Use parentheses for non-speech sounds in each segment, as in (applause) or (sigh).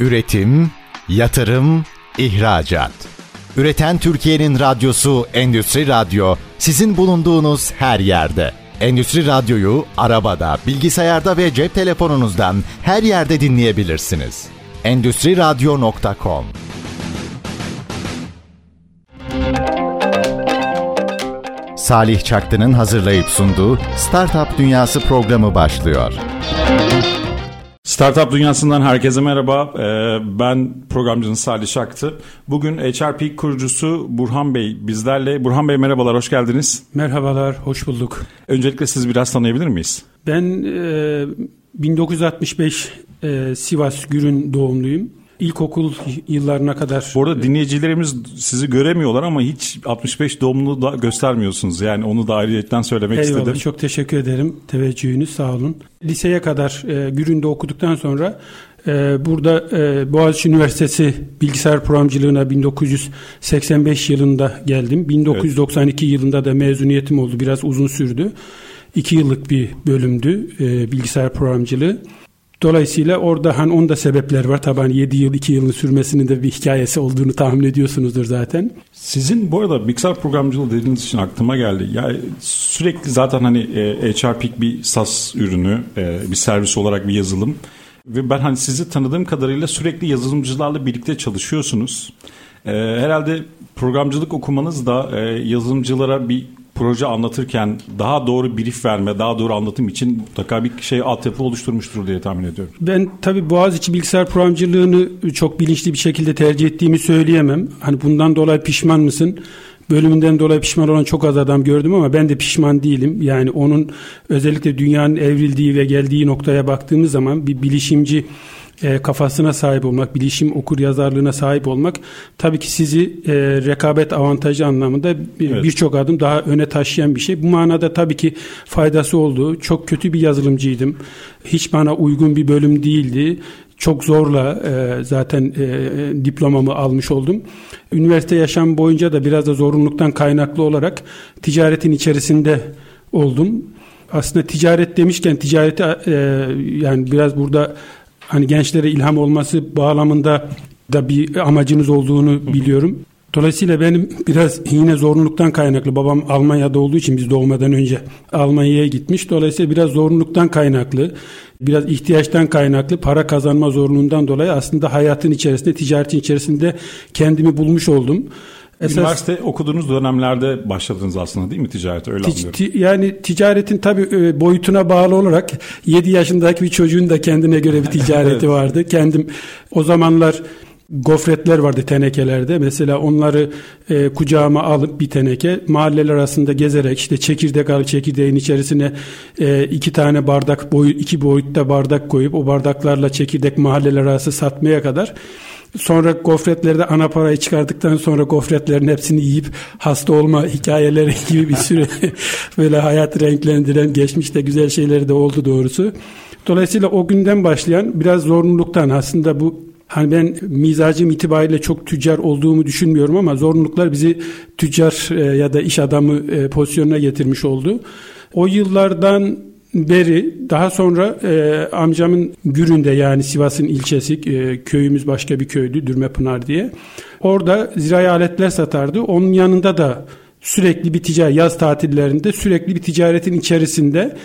Üretim, yatırım, ihracat. Üreten Türkiye'nin radyosu Endüstri Radyo sizin bulunduğunuz her yerde. Endüstri Radyo'yu arabada, bilgisayarda ve cep telefonunuzdan her yerde dinleyebilirsiniz. Endüstri Radyo.com Salih Çaktı'nın hazırlayıp sunduğu Startup Dünyası programı başlıyor. Startup Dünyası'ndan herkese merhaba. Ee, ben programcınız Salih Şaktı. Bugün HRP kurucusu Burhan Bey bizlerle. Burhan Bey merhabalar, hoş geldiniz. Merhabalar, hoş bulduk. Öncelikle sizi biraz tanıyabilir miyiz? Ben e, 1965 e, Sivas Gürün doğumluyum. İlkokul yıllarına kadar. Bu arada dinleyicilerimiz sizi göremiyorlar ama hiç 65 doğumlu da göstermiyorsunuz. Yani onu da ayrıyetten söylemek Eyvallah, istedim. Çok teşekkür ederim teveccühünüz sağ olun. Liseye kadar e, Gürün'de okuduktan sonra e, burada e, Boğaziçi Üniversitesi bilgisayar programcılığına 1985 yılında geldim. 1992 evet. yılında da mezuniyetim oldu. Biraz uzun sürdü. İki yıllık bir bölümdü e, bilgisayar programcılığı. Dolayısıyla orada hani onda sebepler var. Tabii hani 7 yıl 2 yılın sürmesinin de bir hikayesi olduğunu tahmin ediyorsunuzdur zaten. Sizin bu arada bilgisayar programcılığı dediğiniz için aklıma geldi. Ya sürekli zaten hani e, HRPik bir SaaS ürünü, e, bir servis olarak bir yazılım. Ve ben hani sizi tanıdığım kadarıyla sürekli yazılımcılarla birlikte çalışıyorsunuz. E, herhalde programcılık okumanız da yazılımcılara bir proje anlatırken daha doğru brief verme, daha doğru anlatım için mutlaka bir şey altyapı oluşturmuştur diye tahmin ediyorum. Ben tabii Boğaziçi bilgisayar programcılığını çok bilinçli bir şekilde tercih ettiğimi söyleyemem. Hani bundan dolayı pişman mısın? Bölümünden dolayı pişman olan çok az adam gördüm ama ben de pişman değilim. Yani onun özellikle dünyanın evrildiği ve geldiği noktaya baktığımız zaman bir bilişimci e, kafasına sahip olmak, bilişim okur yazarlığına sahip olmak tabii ki sizi e, rekabet avantajı anlamında evet. birçok adım daha öne taşıyan bir şey. Bu manada tabii ki faydası oldu. Çok kötü bir yazılımcıydım. Hiç bana uygun bir bölüm değildi. Çok zorla e, zaten e, diplomamı almış oldum. Üniversite yaşam boyunca da biraz da zorunluluktan kaynaklı olarak ticaretin içerisinde oldum. Aslında ticaret demişken ticareti e, yani biraz burada hani gençlere ilham olması bağlamında da bir amacınız olduğunu biliyorum. Dolayısıyla benim biraz yine zorunluluktan kaynaklı. Babam Almanya'da olduğu için biz doğmadan önce Almanya'ya gitmiş. Dolayısıyla biraz zorunluluktan kaynaklı, biraz ihtiyaçtan kaynaklı, para kazanma zorunluluğundan dolayı aslında hayatın içerisinde, ticaretin içerisinde kendimi bulmuş oldum. Esas, Üniversite okuduğunuz dönemlerde başladınız aslında değil mi ticarete öyle anlıyorum. Ti, yani ticaretin tabii boyutuna bağlı olarak 7 yaşındaki bir çocuğun da kendine göre bir (laughs) ticareti evet. vardı. Kendim o zamanlar gofretler vardı tenekelerde. Mesela onları e, kucağıma alıp bir teneke mahalleler arasında gezerek işte çekirdek al çekirdeğin içerisine e, iki tane bardak boy iki boyutta bardak koyup o bardaklarla çekirdek mahalleler arası satmaya kadar Sonra gofretlerde ana parayı çıkardıktan sonra gofretlerin hepsini yiyip hasta olma hikayeleri (laughs) gibi bir sürü böyle hayat renklendiren geçmişte güzel şeyleri de oldu doğrusu. Dolayısıyla o günden başlayan biraz zorunluluktan aslında bu Hani ben mizacım itibariyle çok tüccar olduğumu düşünmüyorum ama zorunluluklar bizi tüccar e, ya da iş adamı e, pozisyonuna getirmiş oldu. O yıllardan beri daha sonra e, amcamın Gürün'de yani Sivas'ın ilçesi e, köyümüz başka bir köydü Dürmepınar diye. Orada zirai aletler satardı. Onun yanında da sürekli bir ticaret yaz tatillerinde sürekli bir ticaretin içerisinde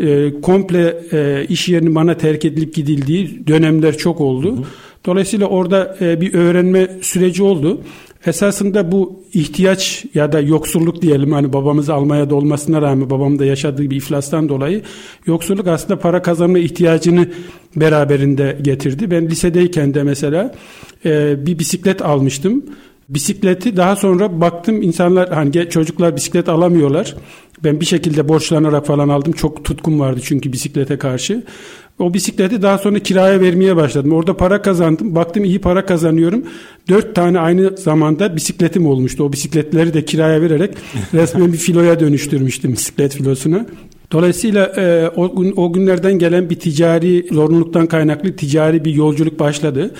e, komple e, iş yerinin bana terk edilip gidildiği dönemler çok oldu. Hı hı. Dolayısıyla orada e, bir öğrenme süreci oldu. Esasında bu ihtiyaç ya da yoksulluk diyelim hani babamız Almanya'da olmasına rağmen babam da yaşadığı bir iflastan dolayı yoksulluk aslında para kazanma ihtiyacını beraberinde getirdi. Ben lisedeyken de mesela e, bir bisiklet almıştım. Bisikleti daha sonra baktım insanlar hani çocuklar bisiklet alamıyorlar. Ben bir şekilde borçlanarak falan aldım. Çok tutkum vardı çünkü bisiklete karşı. O bisikleti daha sonra kiraya vermeye başladım. Orada para kazandım. Baktım iyi para kazanıyorum. Dört tane aynı zamanda bisikletim olmuştu. O bisikletleri de kiraya vererek (laughs) resmen bir filoya dönüştürmüştüm bisiklet filosuna. Dolayısıyla e, o, o günlerden gelen bir ticari zorunluluktan kaynaklı ticari bir yolculuk başladı.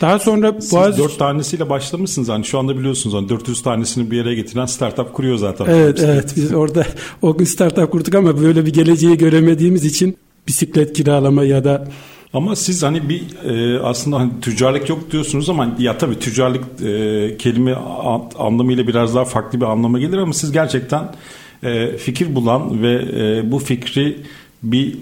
Daha sonra Siz bazı... dört tanesiyle başlamışsınız. Hani şu anda biliyorsunuz hani 400 tanesini bir yere getiren startup kuruyor zaten. Evet evet biz orada o gün startup kurduk ama böyle bir geleceği göremediğimiz için bisiklet kiralama ya da Ama siz hani bir e, aslında hani tüccarlık yok diyorsunuz ama ya tabii tüccarlık e, kelime anlamıyla biraz daha farklı bir anlama gelir ama siz gerçekten e, fikir bulan ve e, bu fikri bir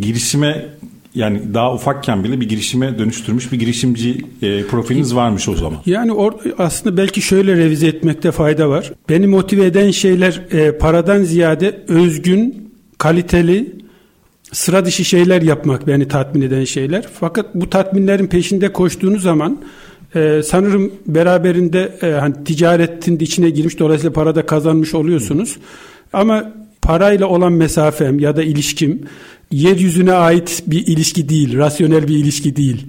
girişime yani daha ufakken bile bir girişime dönüştürmüş bir girişimci e, profiliniz varmış o zaman. Yani or, aslında belki şöyle revize etmekte fayda var. Beni motive eden şeyler e, paradan ziyade özgün, kaliteli, sıra dışı şeyler yapmak beni tatmin eden şeyler. Fakat bu tatminlerin peşinde koştuğunuz zaman e, sanırım beraberinde e, hani ticaretin içine girmiş dolayısıyla para da kazanmış oluyorsunuz. Ama parayla olan mesafem ya da ilişkim yeryüzüne ait bir ilişki değil, rasyonel bir ilişki değil.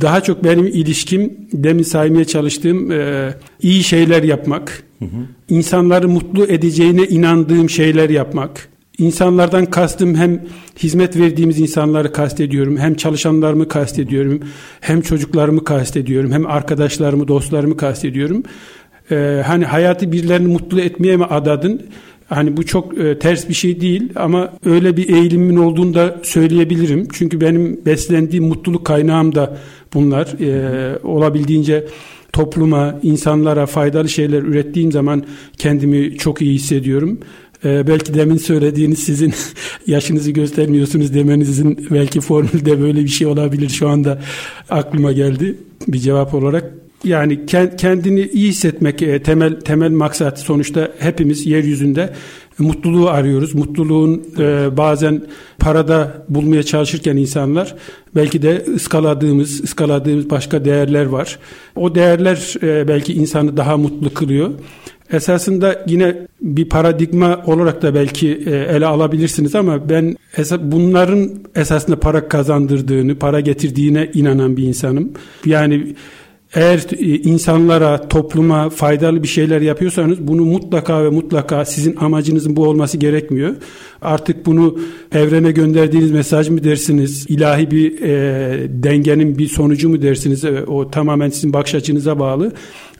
Daha çok benim ilişkim demin saymaya çalıştığım e, iyi şeyler yapmak, hı hı. insanları mutlu edeceğine inandığım şeyler yapmak. İnsanlardan kastım hem hizmet verdiğimiz insanları kastediyorum, hem çalışanlarımı kastediyorum, hem çocuklarımı kastediyorum, hem arkadaşlarımı, dostlarımı kastediyorum. Ee, hani hayatı birilerini mutlu etmeye mi adadın? Hani bu çok e, ters bir şey değil ama öyle bir eğilimin olduğunu da söyleyebilirim. Çünkü benim beslendiğim mutluluk kaynağım da bunlar. E, olabildiğince topluma, insanlara faydalı şeyler ürettiğim zaman kendimi çok iyi hissediyorum. Ee, belki demin söylediğiniz sizin (laughs) yaşınızı göstermiyorsunuz demenizin belki formülde böyle bir şey olabilir şu anda aklıma geldi bir cevap olarak. Yani kendini iyi hissetmek e, temel temel maksat sonuçta hepimiz yeryüzünde mutluluğu arıyoruz. Mutluluğun e, bazen parada bulmaya çalışırken insanlar belki de ıskaladığımız, ıskaladığımız başka değerler var. O değerler e, belki insanı daha mutlu kılıyor. Esasında yine bir paradigma olarak da belki e, ele alabilirsiniz ama ben bunların esasında para kazandırdığını, para getirdiğine inanan bir insanım. Yani eğer e, insanlara, topluma faydalı bir şeyler yapıyorsanız bunu mutlaka ve mutlaka sizin amacınızın bu olması gerekmiyor. Artık bunu evrene gönderdiğiniz mesaj mı dersiniz, ilahi bir e, dengenin bir sonucu mu dersiniz, e, o tamamen sizin bakış açınıza bağlı.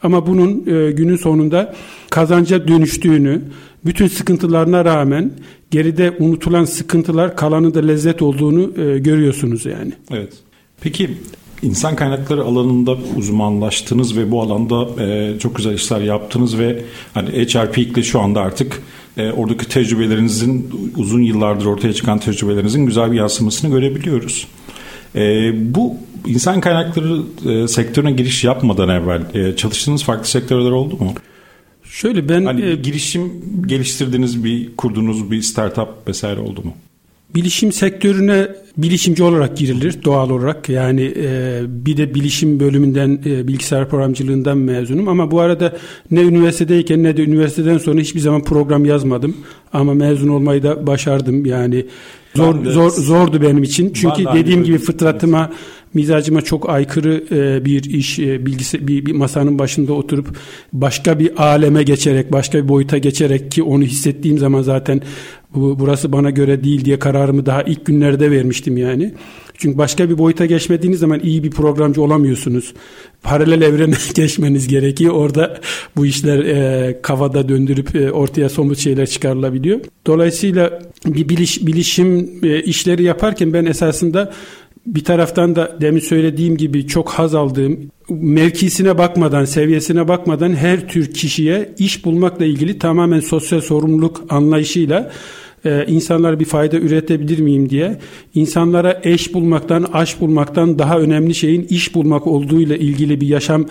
Ama bunun e, günün sonunda kazanca dönüştüğünü, bütün sıkıntılarına rağmen geride unutulan sıkıntılar kalanı da lezzet olduğunu e, görüyorsunuz yani. Evet. Peki insan kaynakları alanında uzmanlaştınız ve bu alanda e, çok güzel işler yaptınız ve hani HRP ile şu anda artık e, oradaki tecrübelerinizin uzun yıllardır ortaya çıkan tecrübelerinizin güzel bir yansımasını görebiliyoruz. E, bu insan kaynakları e, sektörüne giriş yapmadan evvel e, çalıştığınız farklı sektörler oldu mu? Şöyle ben hani e, girişim geliştirdiğiniz bir kurduğunuz bir startup vesaire oldu mu? Bilişim sektörüne bilişimci olarak girilir doğal olarak. Yani e, bir de bilişim bölümünden e, bilgisayar programcılığından mezunum ama bu arada ne üniversitedeyken ne de üniversiteden sonra hiçbir zaman program yazmadım. Ama mezun olmayı da başardım. Yani zor zor zordu benim için. Çünkü dediğim gibi fıtratıma mizacıma çok aykırı e, bir iş e, bilgisi bir, bir masanın başında oturup başka bir aleme geçerek başka bir boyuta geçerek ki onu hissettiğim zaman zaten bu, burası bana göre değil diye kararımı daha ilk günlerde vermiştim yani. Çünkü başka bir boyuta geçmediğiniz zaman iyi bir programcı olamıyorsunuz. Paralel evrene (laughs) geçmeniz gerekiyor. Orada bu işler e, kafada döndürüp e, ortaya somut şeyler çıkarılabiliyor. Dolayısıyla bir biliş, bilişim e, işleri yaparken ben esasında bir taraftan da demin söylediğim gibi çok haz aldığım mevkisine bakmadan, seviyesine bakmadan her tür kişiye iş bulmakla ilgili tamamen sosyal sorumluluk anlayışıyla e, insanlara bir fayda üretebilir miyim diye insanlara eş bulmaktan, aş bulmaktan daha önemli şeyin iş bulmak olduğuyla ilgili bir yaşam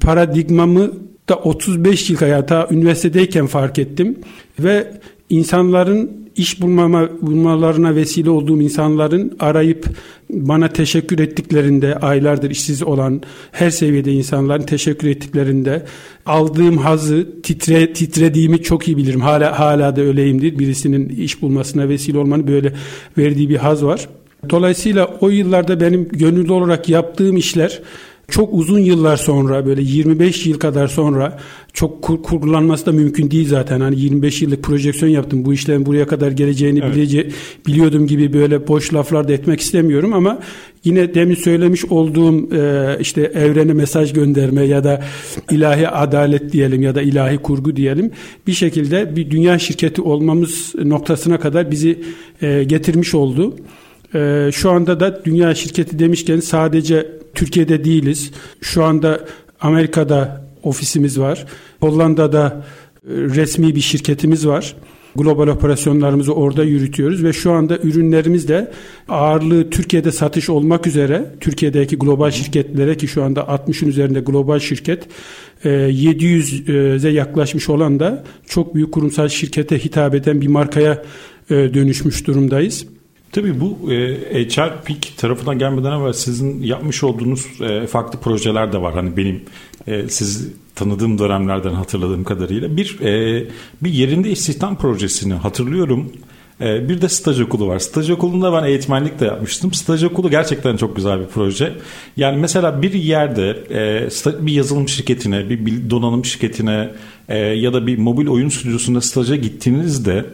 paradigmamı da 35 yıl hayata üniversitedeyken fark ettim ve insanların iş bulmama, bulmalarına vesile olduğum insanların arayıp bana teşekkür ettiklerinde aylardır işsiz olan her seviyede insanların teşekkür ettiklerinde aldığım hazı titre, titrediğimi çok iyi bilirim. Hala hala da öyleyimdir. Birisinin iş bulmasına vesile olmanın böyle verdiği bir haz var. Dolayısıyla o yıllarda benim gönüllü olarak yaptığım işler çok uzun yıllar sonra böyle 25 yıl kadar sonra çok kur, kurgulanması da mümkün değil zaten. Hani 25 yıllık projeksiyon yaptım. Bu işlerin buraya kadar geleceğini evet. bilece, biliyordum gibi böyle boş laflar da etmek istemiyorum ama yine demin söylemiş olduğum e, işte evrene mesaj gönderme ya da ilahi adalet diyelim ya da ilahi kurgu diyelim bir şekilde bir dünya şirketi olmamız noktasına kadar bizi e, getirmiş oldu. E, şu anda da dünya şirketi demişken sadece Türkiye'de değiliz. Şu anda Amerika'da ofisimiz var. Hollanda'da e, resmi bir şirketimiz var. Global operasyonlarımızı orada yürütüyoruz ve şu anda ürünlerimiz de ağırlığı Türkiye'de satış olmak üzere Türkiye'deki global şirketlere ki şu anda 60'ın üzerinde global şirket 700'e yaklaşmış olan da çok büyük kurumsal şirkete hitap eden bir markaya e, dönüşmüş durumdayız. Tabii bu e, HR Peak tarafından gelmeden evvel sizin yapmış olduğunuz e, farklı projeler de var. Hani benim e, siz tanıdığım dönemlerden hatırladığım kadarıyla bir e, bir yerinde istihdam projesini hatırlıyorum. E, bir de staj okulu var. Staj okulunda ben eğitmenlik de yapmıştım. Staj okulu gerçekten çok güzel bir proje. Yani mesela bir yerde e, bir yazılım şirketine, bir donanım şirketine e, ya da bir mobil oyun stüdyosunda staja gittiğinizde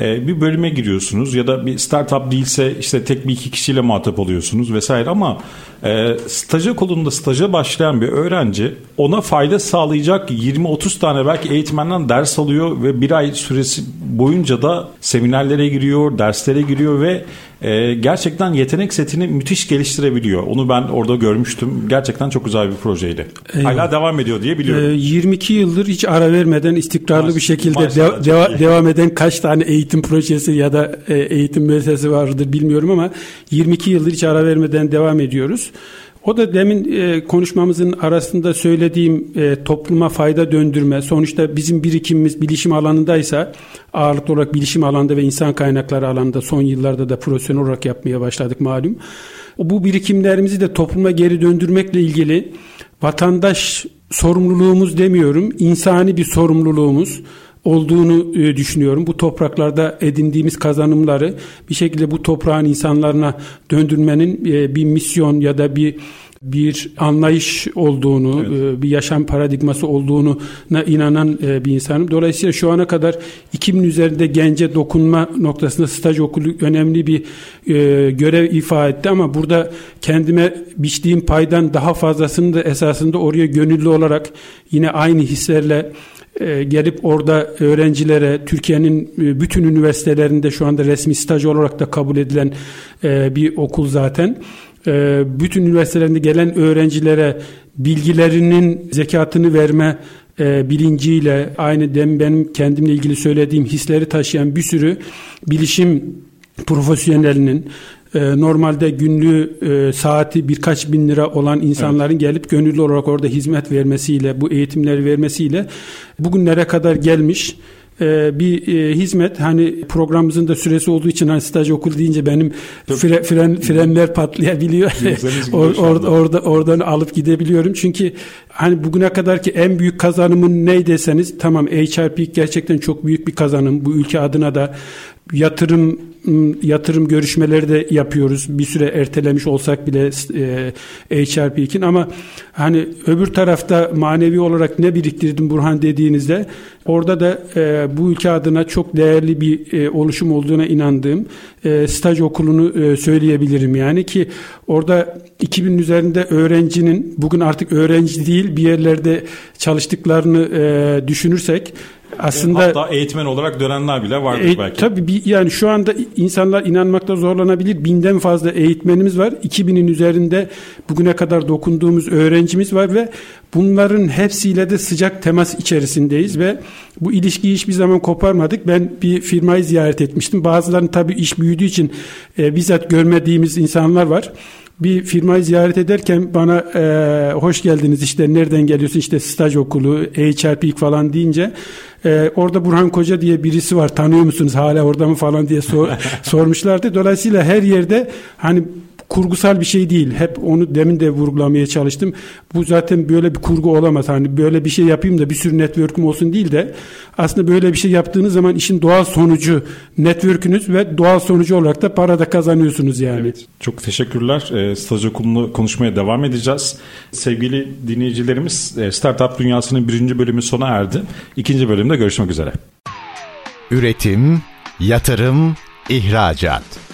e, bir bölüme giriyorsunuz ya da bir startup değilse işte tek bir iki kişiyle muhatap oluyorsunuz vesaire ama e, staja kolunda staja başlayan bir öğrenci ona fayda sağlayacak 20-30 tane belki eğitmenden ders alıyor ve bir ay süresi boyunca da seminerlere giriyor, derslere giriyor ve e, gerçekten yetenek setini müthiş geliştirebiliyor. Onu ben orada görmüştüm. Gerçekten çok güzel bir projeydi. Eyvallah. Hala devam ediyor diye biliyorum. E, 22 yıldır hiç ara vermeden istikrarlı Maş, bir şekilde de, deva, devam eden kaç tane eğitim projesi ya da e, eğitim müessesesi vardır bilmiyorum ama 22 yıldır hiç ara vermeden devam ediyoruz. O da demin e, konuşmamızın arasında söylediğim e, topluma fayda döndürme. Sonuçta bizim birikimimiz bilişim alanındaysa ağırlıklı olarak bilişim alanında ve insan kaynakları alanında son yıllarda da profesyonel olarak yapmaya başladık malum. Bu birikimlerimizi de topluma geri döndürmekle ilgili vatandaş sorumluluğumuz demiyorum, insani bir sorumluluğumuz olduğunu e, düşünüyorum. Bu topraklarda edindiğimiz kazanımları bir şekilde bu toprağın insanlarına döndürmenin e, bir misyon ya da bir bir anlayış olduğunu, evet. E, bir yaşam paradigması olduğunu inanan bir insanım. Dolayısıyla şu ana kadar 2000 üzerinde gence dokunma noktasında staj okulu önemli bir görev ifade etti ama burada kendime biçtiğim paydan daha fazlasını da esasında oraya gönüllü olarak yine aynı hislerle e, gelip orada öğrencilere Türkiye'nin e, bütün üniversitelerinde şu anda resmi staj olarak da kabul edilen e, bir okul zaten. Bütün üniversitelerinde gelen öğrencilere bilgilerinin zekatını verme bilinciyle aynı dem benim kendimle ilgili söylediğim hisleri taşıyan bir sürü bilişim profesyonelinin e, normalde günlüğü e, saati birkaç bin lira olan insanların evet. gelip gönüllü olarak orada hizmet vermesiyle, bu eğitimleri vermesiyle bugünlere kadar gelmiş e, bir e, hizmet hani programımızın da süresi olduğu için hani staj okul deyince benim fre, fren frenler patlayabiliyor. (laughs) Or, or, orada oradan alıp gidebiliyorum. Çünkü hani bugüne kadar ki en büyük kazanımın ne deseniz tamam HRP gerçekten çok büyük bir kazanım. Bu ülke adına da yatırım yatırım görüşmeleri de yapıyoruz. Bir süre ertelemiş olsak bile e, HRP2'in ama hani öbür tarafta manevi olarak ne biriktirdim Burhan dediğinizde orada da e, bu ülke adına çok değerli bir e, oluşum olduğuna inandığım e, staj okulunu e, söyleyebilirim yani ki orada 2000 üzerinde öğrencinin bugün artık öğrenci değil bir yerlerde çalıştıklarını e, düşünürsek aslında hatta eğitmen olarak dönenler bile vardır e, belki. Tabii bir, yani şu anda insanlar inanmakta zorlanabilir. Binden fazla eğitmenimiz var. 2000'in üzerinde bugüne kadar dokunduğumuz öğrencimiz var ve bunların hepsiyle de sıcak temas içerisindeyiz ve bu ilişkiyi hiçbir zaman koparmadık. Ben bir firmayı ziyaret etmiştim. Bazılarının tabii iş büyüdüğü için e, bizzat görmediğimiz insanlar var bir firmayı ziyaret ederken bana e, hoş geldiniz işte nereden geliyorsun? işte staj okulu HRP falan deyince e, orada Burhan Koca diye birisi var tanıyor musunuz? Hala orada mı? falan diye sor, (laughs) sormuşlardı. Dolayısıyla her yerde hani kurgusal bir şey değil. Hep onu demin de vurgulamaya çalıştım. Bu zaten böyle bir kurgu olamaz. Hani böyle bir şey yapayım da bir sürü network'üm olsun değil de aslında böyle bir şey yaptığınız zaman işin doğal sonucu network'ünüz ve doğal sonucu olarak da para da kazanıyorsunuz yani. Evet, çok teşekkürler. E, staj okulunu konuşmaya devam edeceğiz. Sevgili dinleyicilerimiz e, Startup Dünyası'nın birinci bölümü sona erdi. İkinci bölümde görüşmek üzere. Üretim, yatırım, ihracat.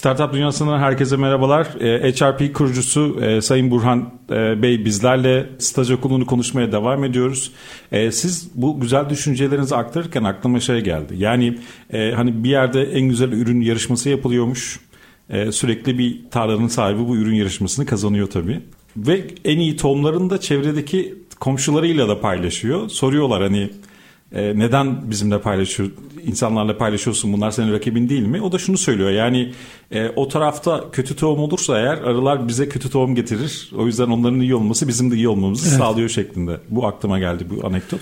Startup Dünyası'ndan herkese merhabalar. HRP kurucusu Sayın Burhan Bey bizlerle staj okulunu konuşmaya devam ediyoruz. Siz bu güzel düşüncelerinizi aktarırken aklıma şey geldi. Yani hani bir yerde en güzel ürün yarışması yapılıyormuş. Sürekli bir tarlanın sahibi bu ürün yarışmasını kazanıyor tabii. Ve en iyi tohumlarını da çevredeki komşularıyla da paylaşıyor. Soruyorlar hani e, neden bizimle paylaşıyor, insanlarla paylaşıyorsun bunlar senin rakibin değil mi? O da şunu söylüyor yani e, o tarafta kötü tohum olursa eğer arılar bize kötü tohum getirir. O yüzden onların iyi olması bizim de iyi olmamızı evet. sağlıyor şeklinde. Bu aklıma geldi bu anekdot.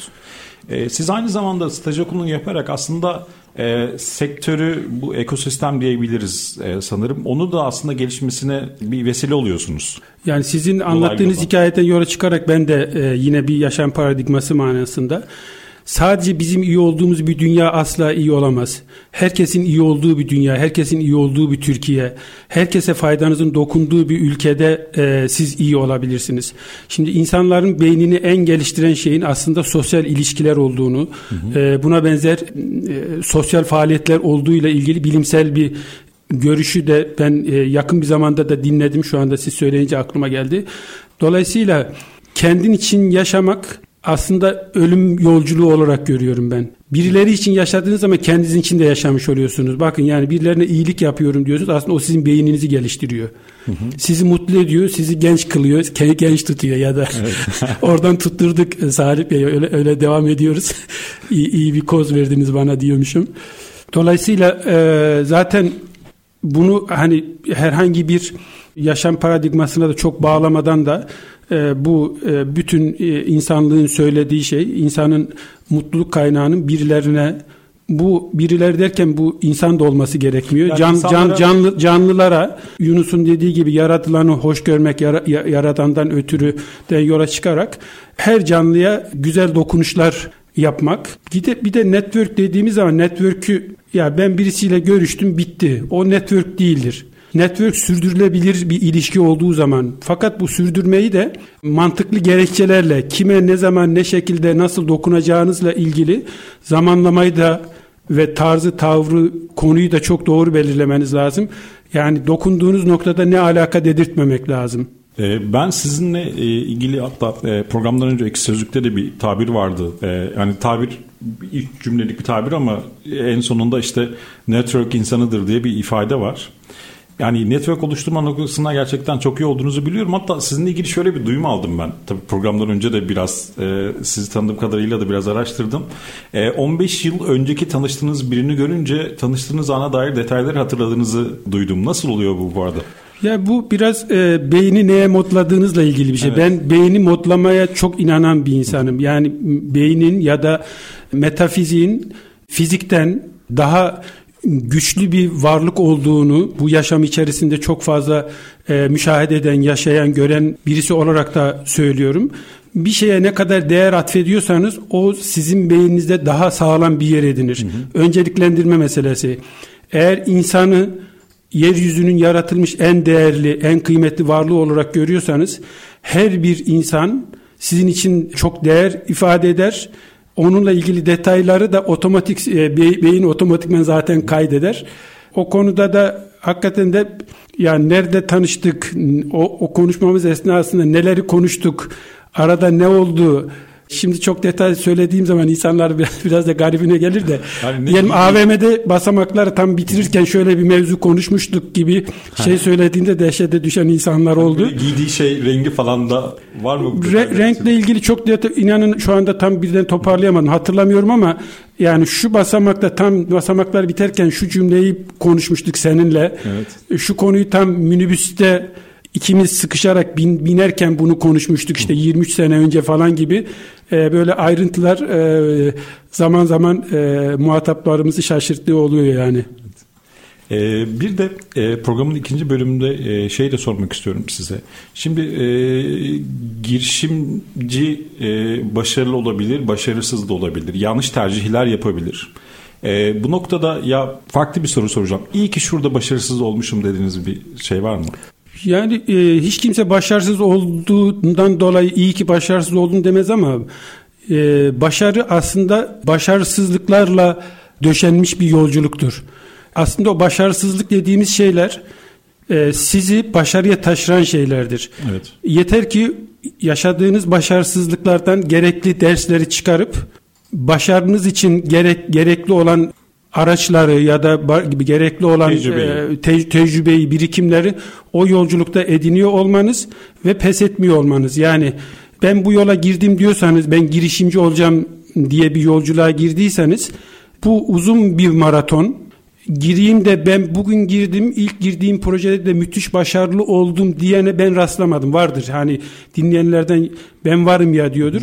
E, siz aynı zamanda staj okulunu yaparak aslında e, sektörü bu ekosistem diyebiliriz e, sanırım. Onu da aslında gelişmesine bir vesile oluyorsunuz. Yani sizin anlattığınız hikayeden yola çıkarak ben de e, yine bir yaşam paradigması manasında Sadece bizim iyi olduğumuz bir dünya asla iyi olamaz. Herkesin iyi olduğu bir dünya, herkesin iyi olduğu bir Türkiye, herkese faydanızın dokunduğu bir ülkede e, siz iyi olabilirsiniz. Şimdi insanların beynini en geliştiren şeyin aslında sosyal ilişkiler olduğunu, hı hı. E, buna benzer e, sosyal faaliyetler olduğuyla ilgili bilimsel bir görüşü de ben e, yakın bir zamanda da dinledim. Şu anda siz söyleyince aklıma geldi. Dolayısıyla kendin için yaşamak aslında ölüm yolculuğu olarak görüyorum ben. Birileri için yaşadığınız zaman kendiniz için de yaşamış oluyorsunuz. Bakın yani birilerine iyilik yapıyorum diyorsunuz. Aslında o sizin beyninizi geliştiriyor. Hı hı. Sizi mutlu ediyor, sizi genç kılıyor, genç tutuyor ya da evet. (laughs) oradan tutturduk e, Salih Bey öyle, öyle devam ediyoruz. (laughs) İyi iyi bir koz verdiniz bana diyormuşum. Dolayısıyla e, zaten bunu hani herhangi bir yaşam paradigmasına da çok bağlamadan da e, bu e, bütün e, insanlığın söylediği şey insanın mutluluk kaynağının birilerine bu biriler derken bu insan da olması gerekmiyor. Yani can, insanlara... can canlı canlılara Yunus'un dediği gibi yaratılanı hoş görmek yara, yaratandan ötürü de yola çıkarak her canlıya güzel dokunuşlar yapmak. Bir de, bir de network dediğimiz zaman network'ü ya ben birisiyle görüştüm bitti. O network değildir. Network sürdürülebilir bir ilişki olduğu zaman fakat bu sürdürmeyi de mantıklı gerekçelerle kime ne zaman ne şekilde nasıl dokunacağınızla ilgili zamanlamayı da ve tarzı tavrı konuyu da çok doğru belirlemeniz lazım. Yani dokunduğunuz noktada ne alaka dedirtmemek lazım. Ee, ben sizinle e, ilgili hatta e, programdan önce ekşi sözlükte de bir tabir vardı. Ee, yani tabir ilk cümlelik bir tabir ama en sonunda işte network insanıdır diye bir ifade var. Yani network oluşturma noktasında gerçekten çok iyi olduğunuzu biliyorum. Hatta sizinle ilgili şöyle bir duyum aldım ben. Tabii programdan önce de biraz e, sizi tanıdığım kadarıyla da biraz araştırdım. E, 15 yıl önceki tanıştığınız birini görünce tanıştığınız ana dair detayları hatırladığınızı duydum. Nasıl oluyor bu bu arada? Ya bu biraz e, beyni neye modladığınızla ilgili bir şey. Evet. Ben beyni modlamaya çok inanan bir insanım. Yani beynin ya da metafiziğin fizikten daha güçlü bir varlık olduğunu bu yaşam içerisinde çok fazla e, müşahede eden, yaşayan, gören birisi olarak da söylüyorum. Bir şeye ne kadar değer atfediyorsanız o sizin beyninizde daha sağlam bir yer edinir. Hı hı. Önceliklendirme meselesi. Eğer insanı yeryüzünün yaratılmış en değerli, en kıymetli varlığı olarak görüyorsanız her bir insan sizin için çok değer ifade eder Onunla ilgili detayları da otomatik e, beyin otomatikmen zaten kaydeder. O konuda da hakikaten de yani nerede tanıştık, o, o konuşmamız esnasında neleri konuştuk, arada ne oldu, Şimdi çok detay söylediğim zaman insanlar biraz, (laughs) biraz da garibine gelir de. (laughs) Yani diyelim AVM'de basamakları tam bitirirken şöyle bir mevzu konuşmuştuk gibi şey söylediğinde dehşete düşen insanlar hani oldu. Giydiği şey rengi falan da var mı? Re- renkle ilgili çok detay inanın şu anda tam birden toparlayamadım. Hatırlamıyorum ama yani şu basamakta tam basamaklar biterken şu cümleyi konuşmuştuk seninle. Evet. Şu konuyu tam minibüste ikimiz sıkışarak bin, binerken bunu konuşmuştuk işte 23 sene önce falan gibi e, böyle ayrıntılar e, zaman zaman e, muhataplarımızı şaşırttığı oluyor yani. Ee, bir de e, programın ikinci bölümünde e, şey de sormak istiyorum size. Şimdi e, girişimci e, başarılı olabilir, başarısız da olabilir. Yanlış tercihler yapabilir. E, bu noktada ya farklı bir soru soracağım. İyi ki şurada başarısız olmuşum dediğiniz bir şey var mı? Yani e, hiç kimse başarısız olduğundan dolayı iyi ki başarısız oldun demez ama e, başarı aslında başarısızlıklarla döşenmiş bir yolculuktur. aslında o başarısızlık dediğimiz şeyler e, sizi başarıya taşıran şeylerdir. Evet. Yeter ki yaşadığınız başarısızlıklardan gerekli dersleri çıkarıp başarınız için gerek gerekli olan araçları ya da gerekli olan tecrübeyi. E, te, tecrübeyi, birikimleri o yolculukta ediniyor olmanız ve pes etmiyor olmanız. Yani ben bu yola girdim diyorsanız ben girişimci olacağım diye bir yolculuğa girdiyseniz bu uzun bir maraton. Gireyim de ben bugün girdim ilk girdiğim projede de müthiş başarılı oldum diyene ben rastlamadım. Vardır hani dinleyenlerden ben varım ya diyordur.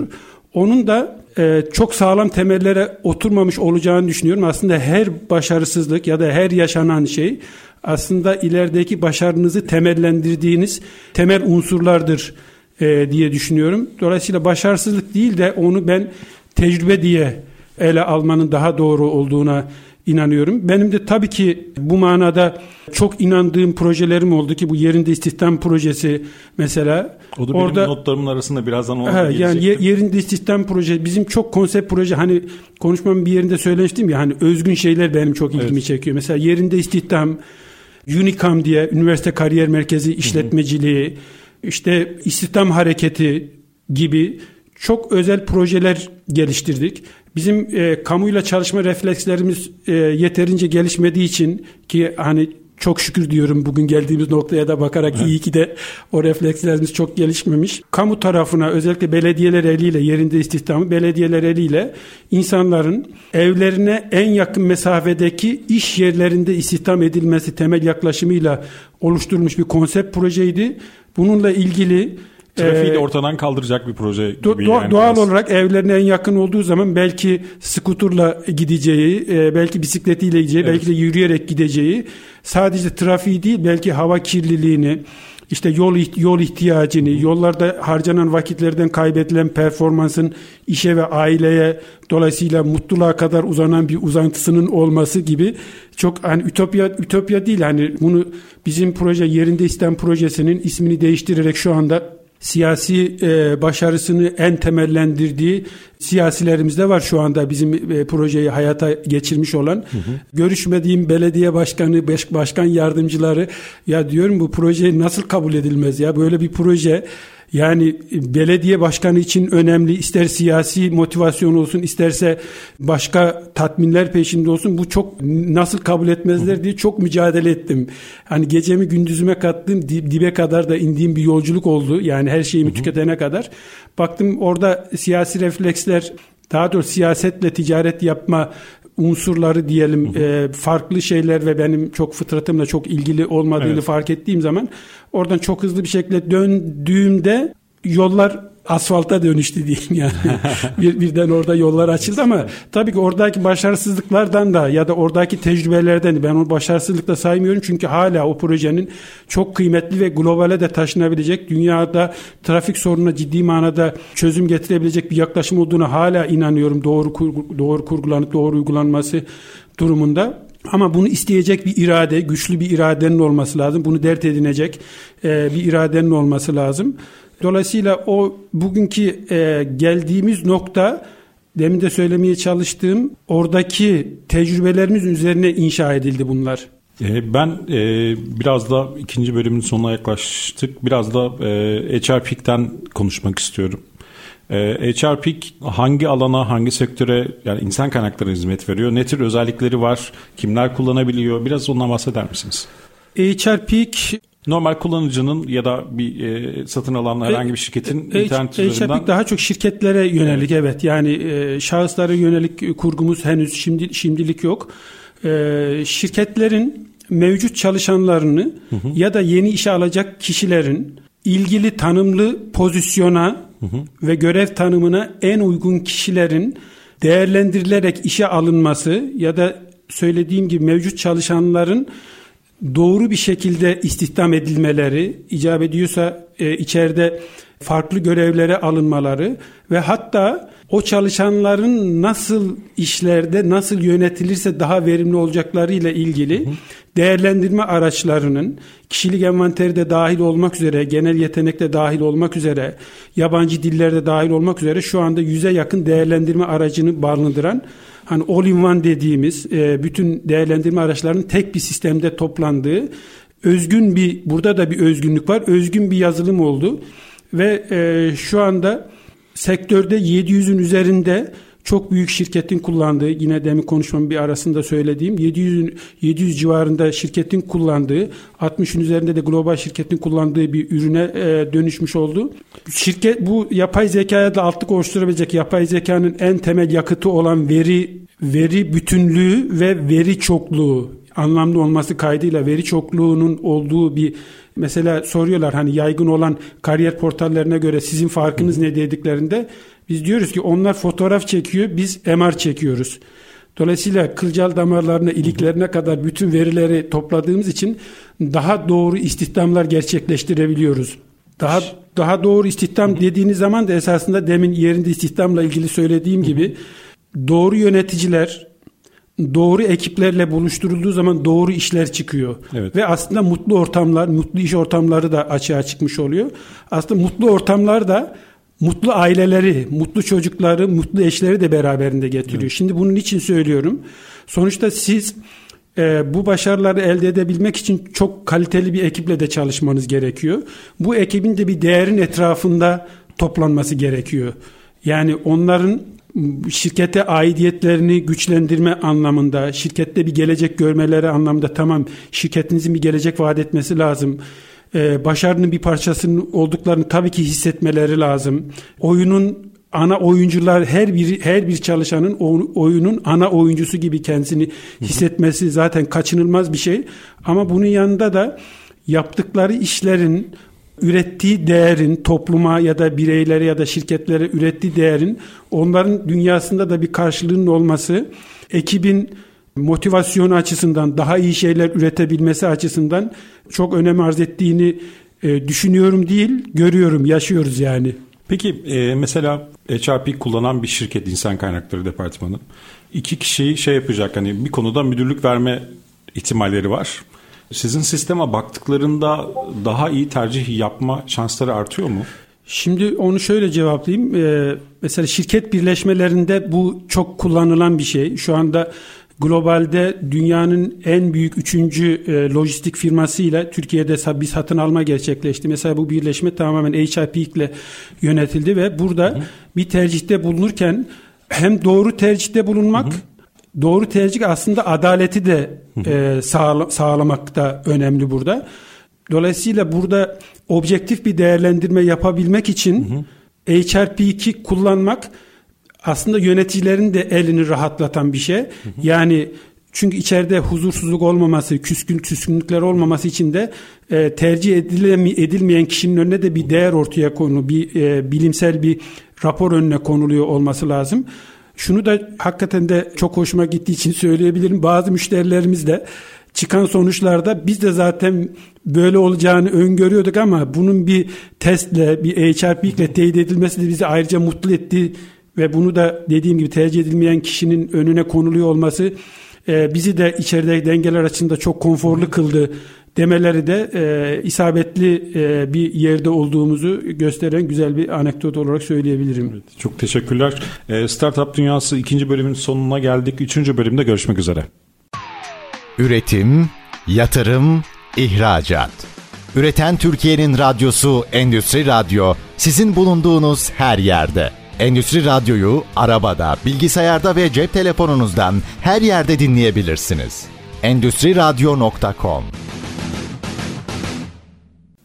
Onun da e, çok sağlam temellere oturmamış olacağını düşünüyorum. Aslında her başarısızlık ya da her yaşanan şey aslında ilerideki başarınızı temellendirdiğiniz temel unsurlardır e, diye düşünüyorum. Dolayısıyla başarısızlık değil de onu ben tecrübe diye ele almanın daha doğru olduğuna inanıyorum. Benim de tabii ki bu manada çok inandığım projelerim oldu ki bu yerinde istihdam projesi mesela. O da benim orada, notlarımın arasında birazdan ona he, Yani yerinde istihdam proje bizim çok konsept proje hani konuşmamın bir yerinde söylemiştim ya hani özgün şeyler benim çok ilgimi evet. çekiyor. Mesela yerinde istihdam Unicam diye üniversite kariyer merkezi işletmeciliği hı hı. işte istihdam hareketi gibi çok özel projeler geliştirdik. Bizim e, kamuyla çalışma reflekslerimiz e, yeterince gelişmediği için ki hani çok şükür diyorum bugün geldiğimiz noktaya da bakarak evet. iyi ki de o reflekslerimiz çok gelişmemiş. Kamu tarafına özellikle belediyeler eliyle yerinde istihdamı belediyeler eliyle insanların evlerine en yakın mesafedeki iş yerlerinde istihdam edilmesi temel yaklaşımıyla oluşturulmuş bir konsept projeydi. Bununla ilgili Trafiği de ee, ortadan kaldıracak bir proje gibi. Do- yani doğal biraz. olarak evlerine en yakın olduğu zaman belki skuturla gideceği, e, belki bisikletiyle gideceği, evet. belki de yürüyerek gideceği, sadece trafiği değil belki hava kirliliğini, işte yol yol ihtiyacını, yollarda harcanan vakitlerden kaybedilen performansın işe ve aileye dolayısıyla mutluluğa kadar uzanan bir uzantısının olması gibi çok hani ütopya ütopya değil hani bunu bizim proje yerinde isten projesinin ismini değiştirerek şu anda siyasi e, başarısını en temellendirdiği siyasilerimizde var şu anda bizim e, projeyi hayata geçirmiş olan. Hı hı. Görüşmediğim belediye başkanı, baş, başkan yardımcıları ya diyorum bu proje nasıl kabul edilmez ya böyle bir proje yani belediye başkanı için önemli ister siyasi motivasyon olsun isterse başka tatminler peşinde olsun bu çok nasıl kabul etmezler diye çok mücadele ettim. Hani gecemi gündüzüme kattım dibe kadar da indiğim bir yolculuk oldu. Yani her şeyimi tüketene kadar. Baktım orada siyasi refleksler daha doğrusu siyasetle ticaret yapma unsurları diyelim e, farklı şeyler ve benim çok fıtratımla çok ilgili olmadığını evet. fark ettiğim zaman oradan çok hızlı bir şekilde döndüğümde yollar asfalta dönüştü diyeyim yani. (laughs) bir, birden orada yollar açıldı ama tabii ki oradaki başarısızlıklardan da ya da oradaki tecrübelerden ben o başarısızlıkta saymıyorum çünkü hala o projenin çok kıymetli ve globale de taşınabilecek dünyada trafik sorununa ciddi manada çözüm getirebilecek bir yaklaşım olduğuna hala inanıyorum doğru kurgu, doğru kurgulanıp doğru uygulanması durumunda. Ama bunu isteyecek bir irade, güçlü bir iradenin olması lazım. Bunu dert edinecek e, bir iradenin olması lazım. Dolayısıyla o bugünkü e, geldiğimiz nokta demin de söylemeye çalıştığım oradaki tecrübelerimiz üzerine inşa edildi bunlar. E, ben biraz da ikinci bölümün sonuna yaklaştık. Biraz da e, HR Peak'ten konuşmak istiyorum. E, HR Peak hangi alana, hangi sektöre yani insan kaynakları hizmet veriyor? Ne tür özellikleri var? Kimler kullanabiliyor? Biraz ondan bahseder misiniz? HR Peak Normal kullanıcının ya da bir e, satın alan herhangi bir şirketin e, internet üzerinden... daha çok şirketlere yönelik evet, evet. yani e, şahıslara yönelik kurgumuz henüz şimdi şimdilik yok. E, şirketlerin mevcut çalışanlarını hı hı. ya da yeni işe alacak kişilerin ilgili tanımlı pozisyona hı hı. ve görev tanımına en uygun kişilerin değerlendirilerek işe alınması ya da söylediğim gibi mevcut çalışanların doğru bir şekilde istihdam edilmeleri icap ediyorsa e, içeride farklı görevlere alınmaları ve hatta o çalışanların nasıl işlerde nasıl yönetilirse daha verimli olacakları ile ilgili değerlendirme araçlarının kişilik envanteri de dahil olmak üzere, genel yetenek de dahil olmak üzere, yabancı dillerde dahil olmak üzere şu anda yüze yakın değerlendirme aracını barındıran hani all in one dediğimiz e, bütün değerlendirme araçlarının tek bir sistemde toplandığı özgün bir burada da bir özgünlük var. Özgün bir yazılım oldu ve e, şu anda sektörde 700'ün üzerinde çok büyük şirketin kullandığı yine demin konuşmamın bir arasında söylediğim 700 700 civarında şirketin kullandığı 60'ın üzerinde de global şirketin kullandığı bir ürüne e, dönüşmüş oldu. Şirket bu yapay zekaya da altlık oluşturabilecek yapay zekanın en temel yakıtı olan veri veri bütünlüğü ve veri çokluğu anlamlı olması kaydıyla veri çokluğunun olduğu bir mesela soruyorlar hani yaygın olan kariyer portallerine göre sizin farkınız ne dediklerinde biz diyoruz ki onlar fotoğraf çekiyor biz MR çekiyoruz. Dolayısıyla kılcal damarlarına, iliklerine kadar bütün verileri topladığımız için daha doğru istihdamlar gerçekleştirebiliyoruz. Daha daha doğru istihdam dediğiniz zaman da esasında demin yerinde istihdamla ilgili söylediğim gibi doğru yöneticiler, doğru ekiplerle buluşturulduğu zaman doğru işler çıkıyor. Evet. Ve aslında mutlu ortamlar, mutlu iş ortamları da açığa çıkmış oluyor. Aslında mutlu ortamlar da mutlu aileleri, mutlu çocukları, mutlu eşleri de beraberinde getiriyor. Evet. Şimdi bunun için söylüyorum. Sonuçta siz e, bu başarıları elde edebilmek için çok kaliteli bir ekiple de çalışmanız gerekiyor. Bu ekibin de bir değerin etrafında toplanması gerekiyor. Yani onların şirkete aidiyetlerini güçlendirme anlamında, şirkette bir gelecek görmeleri anlamında tamam şirketinizin bir gelecek vaat etmesi lazım. Ee, başarının bir parçasının olduklarını tabii ki hissetmeleri lazım. Oyunun ana oyuncular her bir her bir çalışanın oyunun ana oyuncusu gibi kendisini hissetmesi zaten kaçınılmaz bir şey. Ama bunun yanında da yaptıkları işlerin ürettiği değerin topluma ya da bireylere ya da şirketlere ürettiği değerin onların dünyasında da bir karşılığının olması, ekibin motivasyonu açısından daha iyi şeyler üretebilmesi açısından çok önem arz ettiğini e, düşünüyorum değil, görüyorum, yaşıyoruz yani. Peki e, mesela HRP kullanan bir şirket insan kaynakları departmanı iki kişiyi şey yapacak hani bir konuda müdürlük verme ihtimalleri var. Sizin sisteme baktıklarında daha iyi tercih yapma şansları artıyor mu? Şimdi onu şöyle cevaplayayım. Ee, mesela şirket birleşmelerinde bu çok kullanılan bir şey. Şu anda globalde dünyanın en büyük üçüncü e, lojistik firmasıyla Türkiye'de bir satın alma gerçekleşti. Mesela bu birleşme tamamen HIP ile yönetildi ve burada hı bir tercihte bulunurken hem doğru tercihte bulunmak hı doğru tercih aslında adaleti de e, sağla, sağlamak da önemli burada. Dolayısıyla burada objektif bir değerlendirme yapabilmek için hı hı. HRP2 kullanmak aslında yöneticilerin de elini rahatlatan bir şey. Hı hı. Yani çünkü içeride huzursuzluk olmaması, küskün küskünlükler olmaması için de e, tercih edilemi, edilmeyen kişinin önüne de bir değer ortaya konu, bir e, bilimsel bir rapor önüne konuluyor olması lazım. Şunu da hakikaten de çok hoşuma gittiği için söyleyebilirim. Bazı müşterilerimiz de çıkan sonuçlarda biz de zaten böyle olacağını öngörüyorduk ama bunun bir testle, bir HRP ile teyit edilmesi de bizi ayrıca mutlu etti ve bunu da dediğim gibi tercih edilmeyen kişinin önüne konuluyor olması e, bizi de içeride dengeler açısında çok konforlu kıldı demeleri de e, isabetli e, bir yerde olduğumuzu gösteren güzel bir anekdot olarak söyleyebilirim. Evet, çok teşekkürler. E, Startup Dünyası ikinci bölümün sonuna geldik. Üçüncü bölümde görüşmek üzere. Üretim, yatırım, ihracat. Üreten Türkiye'nin radyosu Endüstri Radyo sizin bulunduğunuz her yerde. Endüstri Radyo'yu arabada, bilgisayarda ve cep telefonunuzdan her yerde dinleyebilirsiniz. Endüstri Radyo.com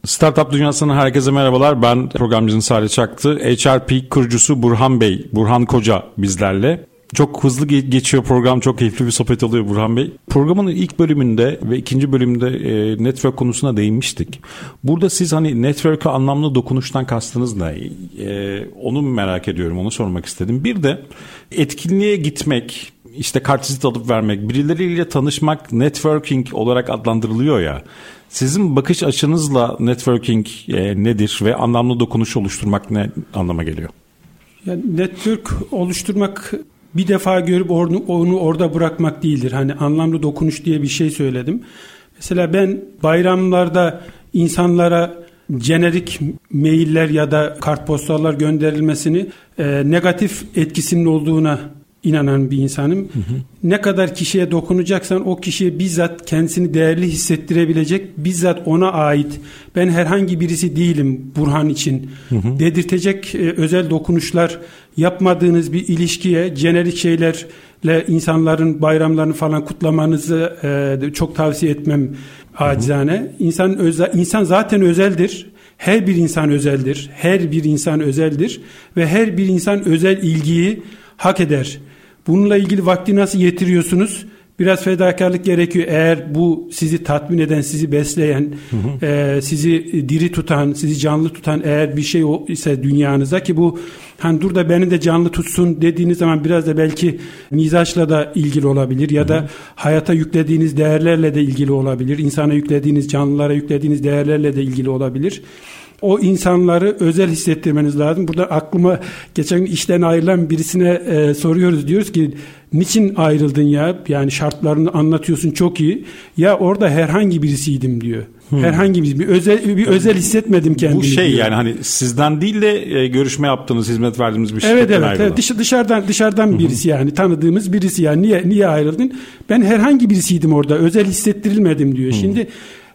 Startup dünyasının herkese merhabalar. Ben programcının Salih Çaktı. HRP kurucusu Burhan Bey, Burhan Koca bizlerle. Çok hızlı geçiyor program. Çok keyifli bir sohbet oluyor Burhan Bey. Programın ilk bölümünde ve ikinci bölümde e, network konusuna değinmiştik. Burada siz hani network'e anlamlı dokunuştan kastınız ne? E, onu merak ediyorum. Onu sormak istedim. Bir de etkinliğe gitmek, işte kartvizit alıp vermek, birileriyle tanışmak networking olarak adlandırılıyor ya. Sizin bakış açınızla networking e, nedir ve anlamlı dokunuş oluşturmak ne anlama geliyor? Yani network oluşturmak bir defa görüp onu, onu orada bırakmak değildir. Hani anlamlı dokunuş diye bir şey söyledim. Mesela ben bayramlarda insanlara jenerik mailler ya da kartpostallar gönderilmesini e, negatif etkisinin olduğuna inanan bir insanım. Hı hı. Ne kadar kişiye dokunacaksan o kişiye bizzat kendisini değerli hissettirebilecek, bizzat ona ait ben herhangi birisi değilim Burhan için hı hı. dedirtecek e, özel dokunuşlar yapmadığınız bir ilişkiye jenerik şeylerle insanların bayramlarını falan kutlamanızı e, çok tavsiye etmem acizane. Hı hı. İnsan özel, insan zaten özeldir. Her bir insan özeldir. Her bir insan özeldir ve her bir insan özel ilgiyi hak eder. Bununla ilgili vakti nasıl yetiriyorsunuz? Biraz fedakarlık gerekiyor. Eğer bu sizi tatmin eden, sizi besleyen, hı hı. E, sizi diri tutan, sizi canlı tutan eğer bir şey ise dünyanıza ki bu hani dur da beni de canlı tutsun dediğiniz zaman biraz da belki mizaçla da ilgili olabilir ya da hayata yüklediğiniz değerlerle de ilgili olabilir. İnsana yüklediğiniz, canlılara yüklediğiniz değerlerle de ilgili olabilir o insanları özel hissettirmeniz lazım. Burada aklıma geçen işten ayrılan birisine e, soruyoruz. Diyoruz ki niçin ayrıldın ya? Yani şartlarını anlatıyorsun çok iyi. Ya orada herhangi birisiydim diyor. Hmm. Herhangi bir, bir özel bir özel hissetmedim kendimi. Bu şey diyor. yani hani sizden değil de e, görüşme yaptığınız, hizmet verdiğiniz bir şirketten Evet evet, evet. Dış, dışarıdan dışarıdan birisi yani tanıdığımız birisi yani niye niye ayrıldın? Ben herhangi birisiydim orada. Özel hissettirilmedim diyor. Hmm. Şimdi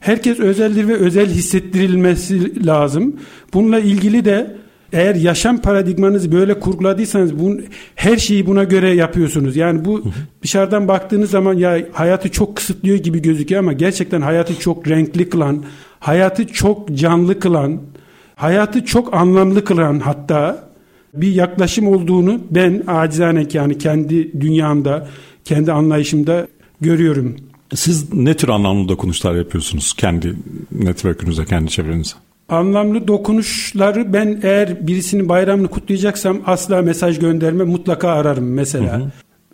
Herkes özeldir ve özel hissettirilmesi lazım. Bununla ilgili de eğer yaşam paradigmanızı böyle kurguladıysanız bunu, her şeyi buna göre yapıyorsunuz. Yani bu dışarıdan baktığınız zaman ya hayatı çok kısıtlıyor gibi gözüküyor ama gerçekten hayatı çok renkli kılan, hayatı çok canlı kılan, hayatı çok anlamlı kılan hatta bir yaklaşım olduğunu ben acizane yani kendi dünyamda, kendi anlayışımda görüyorum. Siz ne tür anlamlı dokunuşlar yapıyorsunuz kendi network'ünüze, kendi çevrenize? Anlamlı dokunuşları ben eğer birisinin bayramını kutlayacaksam asla mesaj gönderme mutlaka ararım mesela. Hı hı.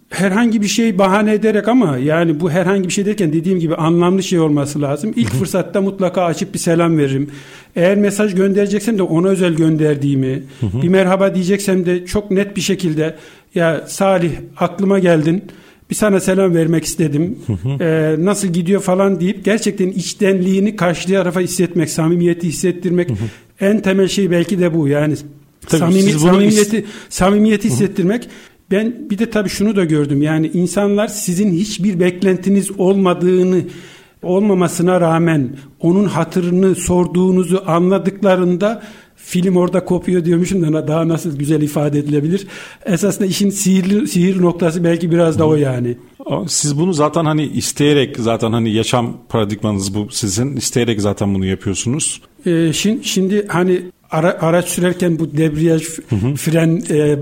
Herhangi bir şey bahane ederek ama yani bu herhangi bir şey derken dediğim gibi anlamlı şey olması lazım. İlk hı hı. fırsatta mutlaka açıp bir selam veririm. Eğer mesaj göndereceksem de ona özel gönderdiğimi, hı hı. bir merhaba diyeceksem de çok net bir şekilde ya Salih aklıma geldin bir sana selam vermek istedim. Ee, nasıl gidiyor falan deyip gerçekten içtenliğini karşı tarafa hissetmek, samimiyeti hissettirmek en temel şey belki de bu. Yani tabii samimi, samimiyeti is- samimiyeti hissettirmek. Ben bir de tabii şunu da gördüm. Yani insanlar sizin hiçbir beklentiniz olmadığını olmamasına rağmen onun hatırını sorduğunuzu anladıklarında film orada kopuyor diyormuşum da daha nasıl güzel ifade edilebilir. Esasında işin sihirli sihir noktası belki biraz da o yani. Siz bunu zaten hani isteyerek zaten hani yaşam paradigmanız bu sizin isteyerek zaten bunu yapıyorsunuz. Ee, şimdi, şimdi hani ara, araç sürerken bu debriyaj hı hı. fren e, e,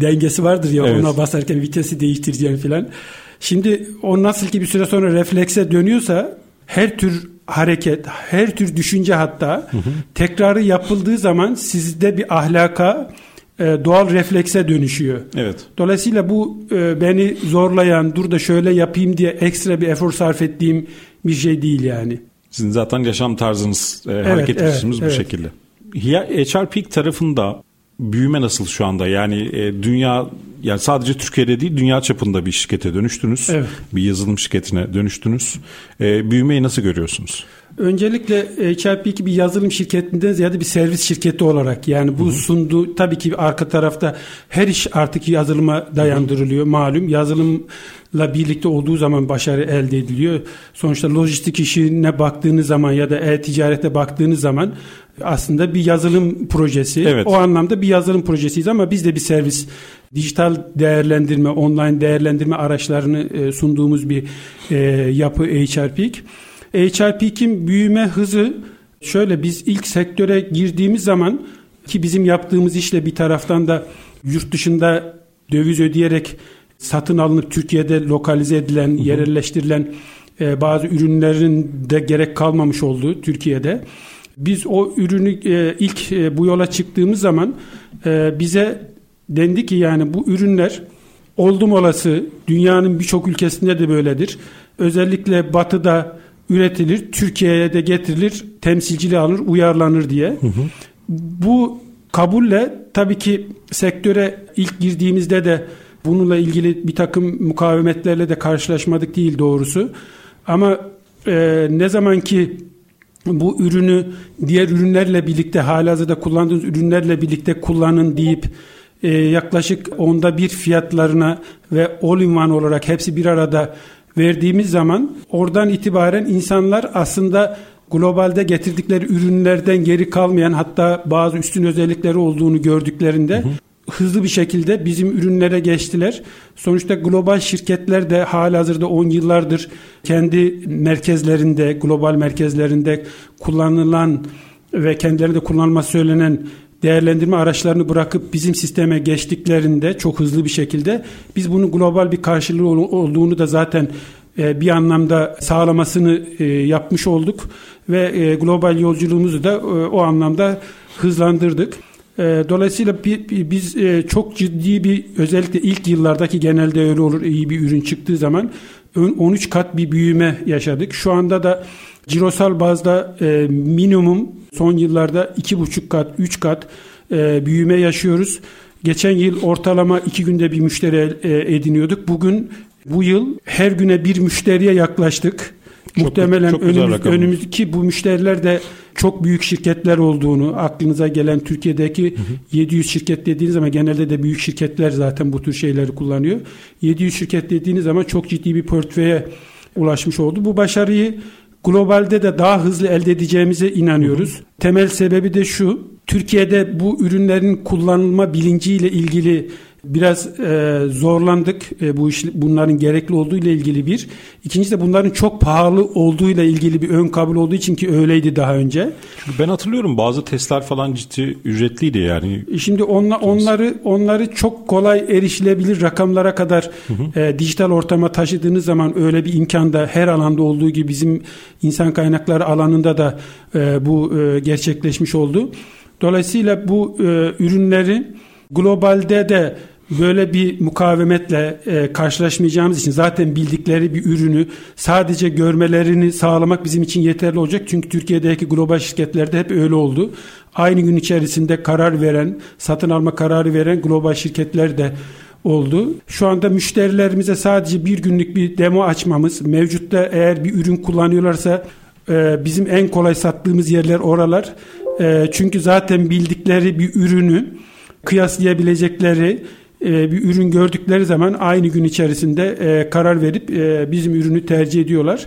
dengesi vardır ya evet. ona basarken vitesi değiştireceğim filan. Şimdi o nasıl ki bir süre sonra reflekse dönüyorsa her tür hareket, her tür düşünce hatta hı hı. tekrarı yapıldığı zaman sizde bir ahlaka, e, doğal reflekse dönüşüyor. Evet. Dolayısıyla bu e, beni zorlayan, dur da şöyle yapayım diye ekstra bir efor sarf ettiğim bir şey değil yani. Sizin zaten yaşam tarzınız, e, evet, hareket evet, bu evet. şekilde. HR Peak tarafında büyüme nasıl şu anda? Yani e, dünya yani sadece Türkiye'de değil dünya çapında bir şirkete dönüştünüz. Evet. Bir yazılım şirketine dönüştünüz. E, büyümeyi nasıl görüyorsunuz? Öncelikle e, HRP bir yazılım şirketinden ziyade bir servis şirketi olarak yani bu Hı-hı. sunduğu tabii ki arka tarafta her iş artık yazılıma dayandırılıyor Hı-hı. malum. Yazılımla birlikte olduğu zaman başarı elde ediliyor. Sonuçta lojistik işine baktığınız zaman ya da e-ticarete baktığınız zaman aslında bir yazılım projesi. Evet. O anlamda bir yazılım projesiyiz ama biz de bir servis dijital değerlendirme, online değerlendirme araçlarını e, sunduğumuz bir e, yapı HRP. HIP2'in büyüme hızı şöyle biz ilk sektöre girdiğimiz zaman ki bizim yaptığımız işle bir taraftan da yurt dışında döviz ödeyerek satın alınıp Türkiye'de lokalize edilen, hı hı. yerelleştirilen e, bazı ürünlerin de gerek kalmamış olduğu Türkiye'de. Biz o ürünü e, ilk e, bu yola çıktığımız zaman e, bize dendi ki yani bu ürünler oldum olası dünyanın birçok ülkesinde de böyledir. Özellikle batıda üretilir, Türkiye'ye de getirilir, temsilciliği alır, uyarlanır diye. Hı hı. Bu kabulle tabii ki sektöre ilk girdiğimizde de bununla ilgili bir takım mukavemetlerle de karşılaşmadık değil doğrusu. Ama e, ne zaman ki bu ürünü diğer ürünlerle birlikte halihazırda kullandığınız ürünlerle birlikte kullanın deyip e, yaklaşık onda bir fiyatlarına ve all in one olarak hepsi bir arada verdiğimiz zaman oradan itibaren insanlar aslında globalde getirdikleri ürünlerden geri kalmayan hatta bazı üstün özellikleri olduğunu gördüklerinde hı hı. hızlı bir şekilde bizim ürünlere geçtiler. Sonuçta global şirketler de hazırda 10 yıllardır kendi merkezlerinde, global merkezlerinde kullanılan ve kendilerinde kullanılması söylenen değerlendirme araçlarını bırakıp bizim sisteme geçtiklerinde çok hızlı bir şekilde biz bunun global bir karşılığı olduğunu da zaten e, bir anlamda sağlamasını e, yapmış olduk ve e, global yolculuğumuzu da o anlamda hızlandırdık. Dolayısıyla biz çok ciddi bir özellikle ilk yıllardaki genelde öyle olur iyi bir ürün çıktığı zaman 13 kat bir büyüme yaşadık. Şu anda da cirosal bazda minimum son yıllarda 2,5 kat 3 kat büyüme yaşıyoruz. Geçen yıl ortalama iki günde bir müşteri ediniyorduk. Bugün bu yıl her güne bir müşteriye yaklaştık. Çok, Muhtemelen çok önümüz, önümüzdeki bu müşteriler de çok büyük şirketler olduğunu, aklınıza gelen Türkiye'deki hı hı. 700 şirket dediğiniz zaman genelde de büyük şirketler zaten bu tür şeyleri kullanıyor. 700 şirket dediğiniz zaman çok ciddi bir portföye ulaşmış oldu. Bu başarıyı globalde de daha hızlı elde edeceğimize inanıyoruz. Temel sebebi de şu. Türkiye'de bu ürünlerin kullanılma bilinciyle ilgili biraz e, zorlandık e, bu iş bunların gerekli olduğu ile ilgili bir. İkincisi de bunların çok pahalı olduğu ile ilgili bir ön kabul olduğu için ki öyleydi daha önce. Ben hatırlıyorum bazı testler falan ciddi ücretliydi yani. E, şimdi onla, onları onları çok kolay erişilebilir rakamlara kadar hı hı. E, dijital ortama taşıdığınız zaman öyle bir imkanda her alanda olduğu gibi bizim insan kaynakları alanında da e, bu e, gerçekleşmiş oldu. Dolayısıyla bu e, ürünleri globalde de böyle bir mukavemetle e, karşılaşmayacağımız için zaten bildikleri bir ürünü sadece görmelerini sağlamak bizim için yeterli olacak. Çünkü Türkiye'deki global şirketlerde hep öyle oldu. Aynı gün içerisinde karar veren, satın alma kararı veren global şirketler de oldu. Şu anda müşterilerimize sadece bir günlük bir demo açmamız, mevcutta eğer bir ürün kullanıyorlarsa e, bizim en kolay sattığımız yerler oralar. E, çünkü zaten bildikleri bir ürünü kıyaslayabilecekleri e, bir ürün gördükleri zaman aynı gün içerisinde e, karar verip e, bizim ürünü tercih ediyorlar.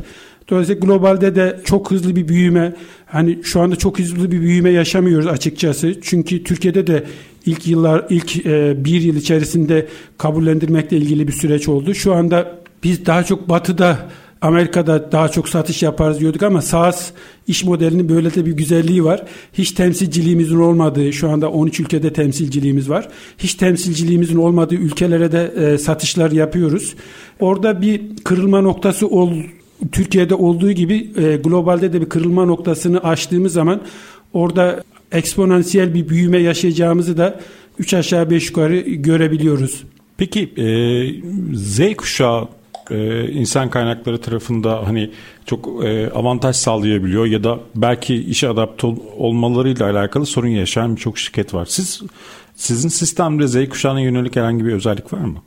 Dolayısıyla globalde de çok hızlı bir büyüme, hani şu anda çok hızlı bir büyüme yaşamıyoruz açıkçası. Çünkü Türkiye'de de ilk yıllar, ilk bir yıl içerisinde kabullendirmekle ilgili bir süreç oldu. Şu anda biz daha çok batıda Amerika'da daha çok satış yaparız diyorduk ama SaaS iş modelinin böyle de bir güzelliği var. Hiç temsilciliğimizin olmadığı, şu anda 13 ülkede temsilciliğimiz var. Hiç temsilciliğimizin olmadığı ülkelere de e, satışlar yapıyoruz. Orada bir kırılma noktası ol, Türkiye'de olduğu gibi e, globalde de bir kırılma noktasını aştığımız zaman orada eksponansiyel bir büyüme yaşayacağımızı da 3 aşağı 5 yukarı görebiliyoruz. Peki e, Z kuşağı e, insan kaynakları tarafında hani çok e, avantaj sağlayabiliyor ya da belki işe adapte ol, olmalarıyla alakalı sorun yaşayan birçok şirket var. Siz sizin sistemde Z kuşağına yönelik herhangi bir özellik var mı?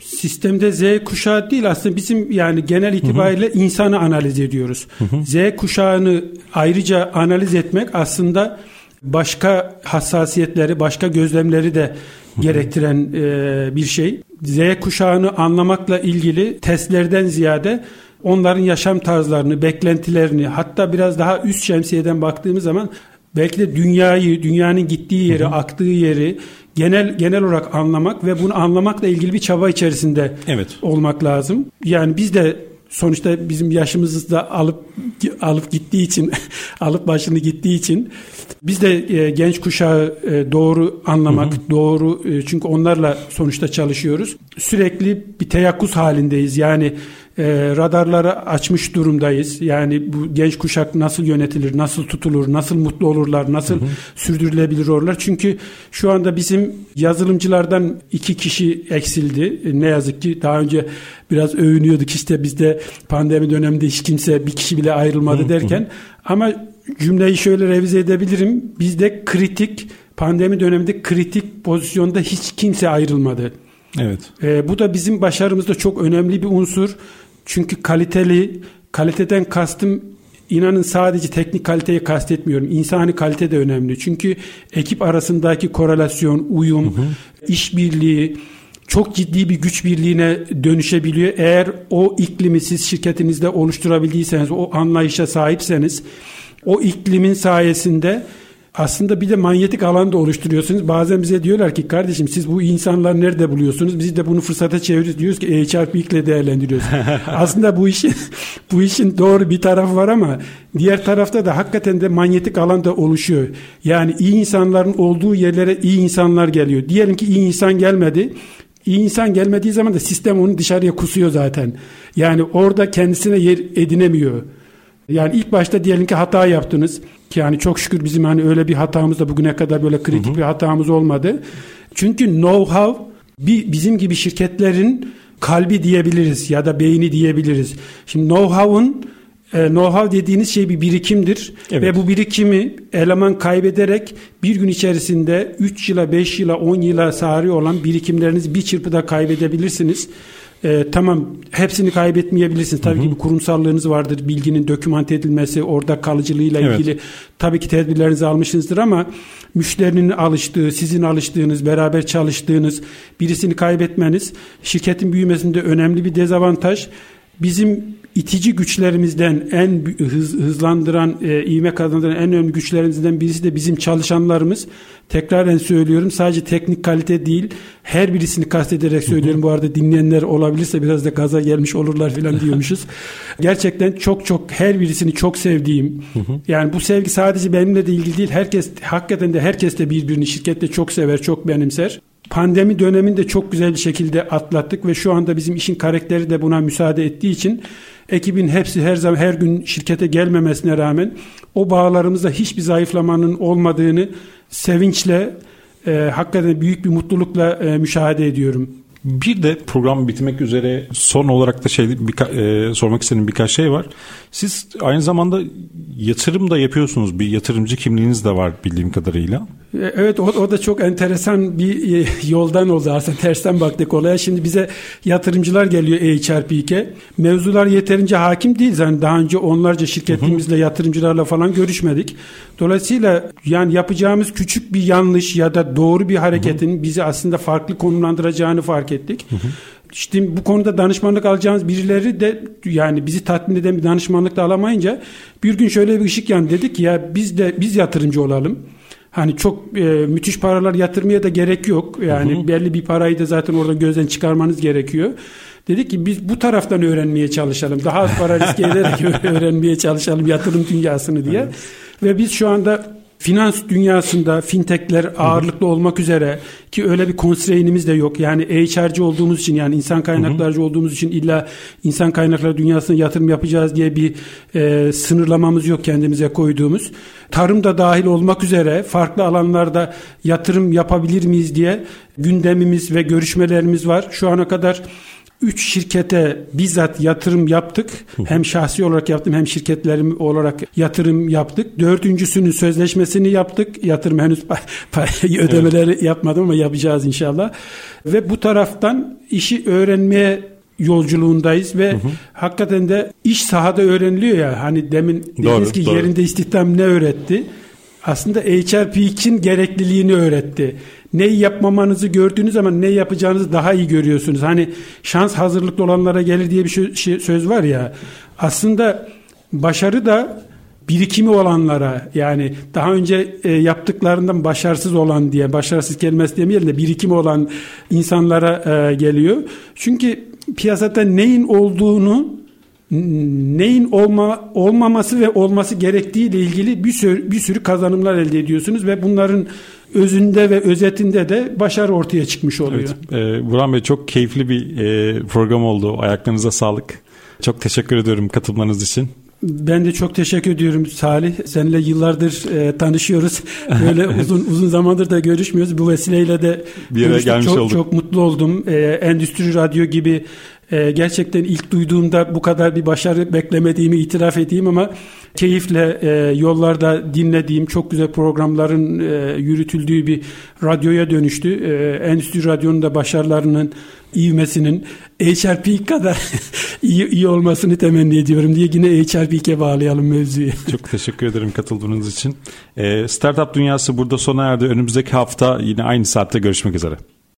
Sistemde Z kuşağı değil aslında bizim yani genel itibariyle hı hı. insanı analiz ediyoruz. Hı hı. Z kuşağını ayrıca analiz etmek aslında başka hassasiyetleri, başka gözlemleri de gerektiren e, bir şey. Z kuşağını anlamakla ilgili testlerden ziyade onların yaşam tarzlarını, beklentilerini hatta biraz daha üst şemsiyeden baktığımız zaman belki de dünyayı, dünyanın gittiği yeri, hı hı. aktığı yeri genel genel olarak anlamak ve bunu anlamakla ilgili bir çaba içerisinde evet. olmak lazım. Yani biz de sonuçta bizim yaşımızda alıp alıp gittiği için (laughs) alıp başını gittiği için biz de e, genç kuşağı e, doğru anlamak, hı hı. doğru e, çünkü onlarla sonuçta çalışıyoruz. Sürekli bir teyakkuz halindeyiz. Yani e, radarları açmış durumdayız. Yani bu genç kuşak nasıl yönetilir, nasıl tutulur, nasıl mutlu olurlar, nasıl hı hı. sürdürülebilir olurlar. Çünkü şu anda bizim yazılımcılardan iki kişi eksildi. E, ne yazık ki daha önce biraz övünüyorduk işte bizde pandemi döneminde hiç kimse bir kişi bile ayrılmadı derken ama cümleyi şöyle revize edebilirim. Bizde kritik pandemi döneminde kritik pozisyonda hiç kimse ayrılmadı. Evet. E, bu da bizim başarımızda çok önemli bir unsur. Çünkü kaliteli, kaliteden kastım inanın sadece teknik kaliteyi kastetmiyorum. İnsani kalite de önemli. Çünkü ekip arasındaki korelasyon, uyum, hı hı. işbirliği çok ciddi bir güç birliğine dönüşebiliyor. Eğer o iklimi siz şirketinizde oluşturabildiyseniz, o anlayışa sahipseniz o iklimin sayesinde aslında bir de manyetik alan da oluşturuyorsunuz. Bazen bize diyorlar ki kardeşim siz bu insanlar nerede buluyorsunuz? Biz de bunu fırsata çeviriyoruz. Diyoruz ki E çarpı ile değerlendiriyoruz. (laughs) aslında bu işin bu işin doğru bir tarafı var ama diğer tarafta da hakikaten de manyetik alan da oluşuyor. Yani iyi insanların olduğu yerlere iyi insanlar geliyor. Diyelim ki iyi insan gelmedi. İyi insan gelmediği zaman da sistem onu dışarıya kusuyor zaten. Yani orada kendisine yer edinemiyor. Yani ilk başta diyelim ki hata yaptınız. Ki yani çok şükür bizim hani öyle bir hatamız da bugüne kadar böyle kritik hı hı. bir hatamız olmadı. Çünkü know-how bir bizim gibi şirketlerin kalbi diyebiliriz ya da beyni diyebiliriz. Şimdi know-how'un e, know-how dediğiniz şey bir birikimdir evet. ve bu birikimi eleman kaybederek bir gün içerisinde 3 yıla 5 yıla 10 yıla sari olan birikimlerinizi bir çırpıda kaybedebilirsiniz. E, tamam hepsini kaybetmeyebilirsiniz. Tabii hı hı. ki bir kurumsallığınız vardır. Bilginin dokümante edilmesi, orada kalıcılığıyla evet. ilgili tabii ki tedbirlerinizi almışsınızdır ama müşterinin alıştığı, sizin alıştığınız, beraber çalıştığınız birisini kaybetmeniz şirketin büyümesinde önemli bir dezavantaj. Bizim itici güçlerimizden en hız, hızlandıran, e, ivme kazandıran en önemli güçlerimizden birisi de bizim çalışanlarımız. Tekraren söylüyorum sadece teknik kalite değil her birisini kastederek söylüyorum. Bu arada dinleyenler olabilirse biraz da gaza gelmiş olurlar falan (laughs) diyormuşuz. Gerçekten çok çok her birisini çok sevdiğim. Yani bu sevgi sadece benimle de ilgili değil. Herkes hakikaten de herkes de birbirini şirkette çok sever, çok benimser. Pandemi döneminde çok güzel bir şekilde atlattık ve şu anda bizim işin karakteri de buna müsaade ettiği için ekibin hepsi her zaman her gün şirkete gelmemesine rağmen o bağlarımızda hiçbir zayıflamanın olmadığını sevinçle e, hakikaten büyük bir mutlulukla e, müşahede ediyorum. Bir de program bitmek üzere son olarak da şey birka- e, sormak istediğim birkaç şey var. Siz aynı zamanda yatırım da yapıyorsunuz. Bir yatırımcı kimliğiniz de var bildiğim kadarıyla. Evet o, o da çok enteresan bir e, yoldan oldu aslında tersten baktık olaya. Şimdi bize yatırımcılar geliyor HRPK. Mevzular yeterince hakim değil. Yani daha önce onlarca şirketimizle yatırımcılarla falan görüşmedik. Dolayısıyla yani yapacağımız küçük bir yanlış ya da doğru bir hareketin bizi aslında farklı konumlandıracağını fark ettik. Hı hı. İşte bu konuda danışmanlık alacağımız birileri de yani bizi tatmin eden bir danışmanlık da alamayınca bir gün şöyle bir ışık yandı dedik ya biz de biz yatırımcı olalım. Hani çok e, müthiş paralar yatırmaya da gerek yok. Yani hı hı. belli bir parayı da zaten orada gözden çıkarmanız gerekiyor. Dedik ki biz bu taraftan öğrenmeye çalışalım. Daha az para riske ederek (laughs) öğrenmeye çalışalım yatırım dünyasını diye. Evet. Ve biz şu anda finans dünyasında fintechler ağırlıklı olmak üzere ki öyle bir constraint'imiz de yok. Yani HR'cı olduğumuz için yani insan kaynaklarcı olduğumuz için illa insan kaynakları dünyasına yatırım yapacağız diye bir e, sınırlamamız yok kendimize koyduğumuz. Tarım da dahil olmak üzere farklı alanlarda yatırım yapabilir miyiz diye gündemimiz ve görüşmelerimiz var. Şu ana kadar Üç şirkete bizzat yatırım yaptık. Hem şahsi olarak yaptım hem şirketlerim olarak yatırım yaptık. Dördüncüsünün sözleşmesini yaptık. Yatırım henüz (laughs) ödemeleri evet. yapmadım ama yapacağız inşallah. Ve bu taraftan işi öğrenmeye yolculuğundayız ve hı hı. hakikaten de iş sahada öğreniliyor ya hani demin dediniz ki doğru. yerinde istihdam ne öğretti? Aslında HR Peak'in gerekliliğini öğretti neyi yapmamanızı gördüğünüz zaman ne yapacağınızı daha iyi görüyorsunuz. Hani şans hazırlıklı olanlara gelir diye bir şey, söz var ya. Aslında başarı da birikimi olanlara yani daha önce e, yaptıklarından başarısız olan diye başarısız kelimesi demeyelim de birikimi olan insanlara e, geliyor. Çünkü piyasada neyin olduğunu neyin olma, olmaması ve olması gerektiği ile ilgili bir sürü, bir sürü kazanımlar elde ediyorsunuz ve bunların özünde ve özetinde de başarı ortaya çıkmış oluyor. Evet, e, Burhan Bey çok keyifli bir e, program oldu. Ayaklarınıza sağlık. Çok teşekkür ediyorum katılmanız için. Ben de çok teşekkür ediyorum Salih. Seninle yıllardır e, tanışıyoruz. (laughs) Böyle uzun uzun zamandır da görüşmüyoruz. Bu vesileyle de bir yere gelmiş çok, olduk. Çok mutlu oldum. E, Endüstri Radyo gibi e, gerçekten ilk duyduğumda bu kadar bir başarı beklemediğimi itiraf edeyim ama keyifle e, yollarda dinlediğim çok güzel programların e, yürütüldüğü bir radyoya dönüştü. E, Endüstri Radyo'nun da başarılarının ivmesinin HRP kadar (laughs) iyi, iyi olmasını temenni ediyorum diye yine HRP'ye bağlayalım mevzuyu. (laughs) Çok teşekkür ederim katıldığınız için. Ee, Startup Dünyası burada sona erdi. Önümüzdeki hafta yine aynı saatte görüşmek üzere.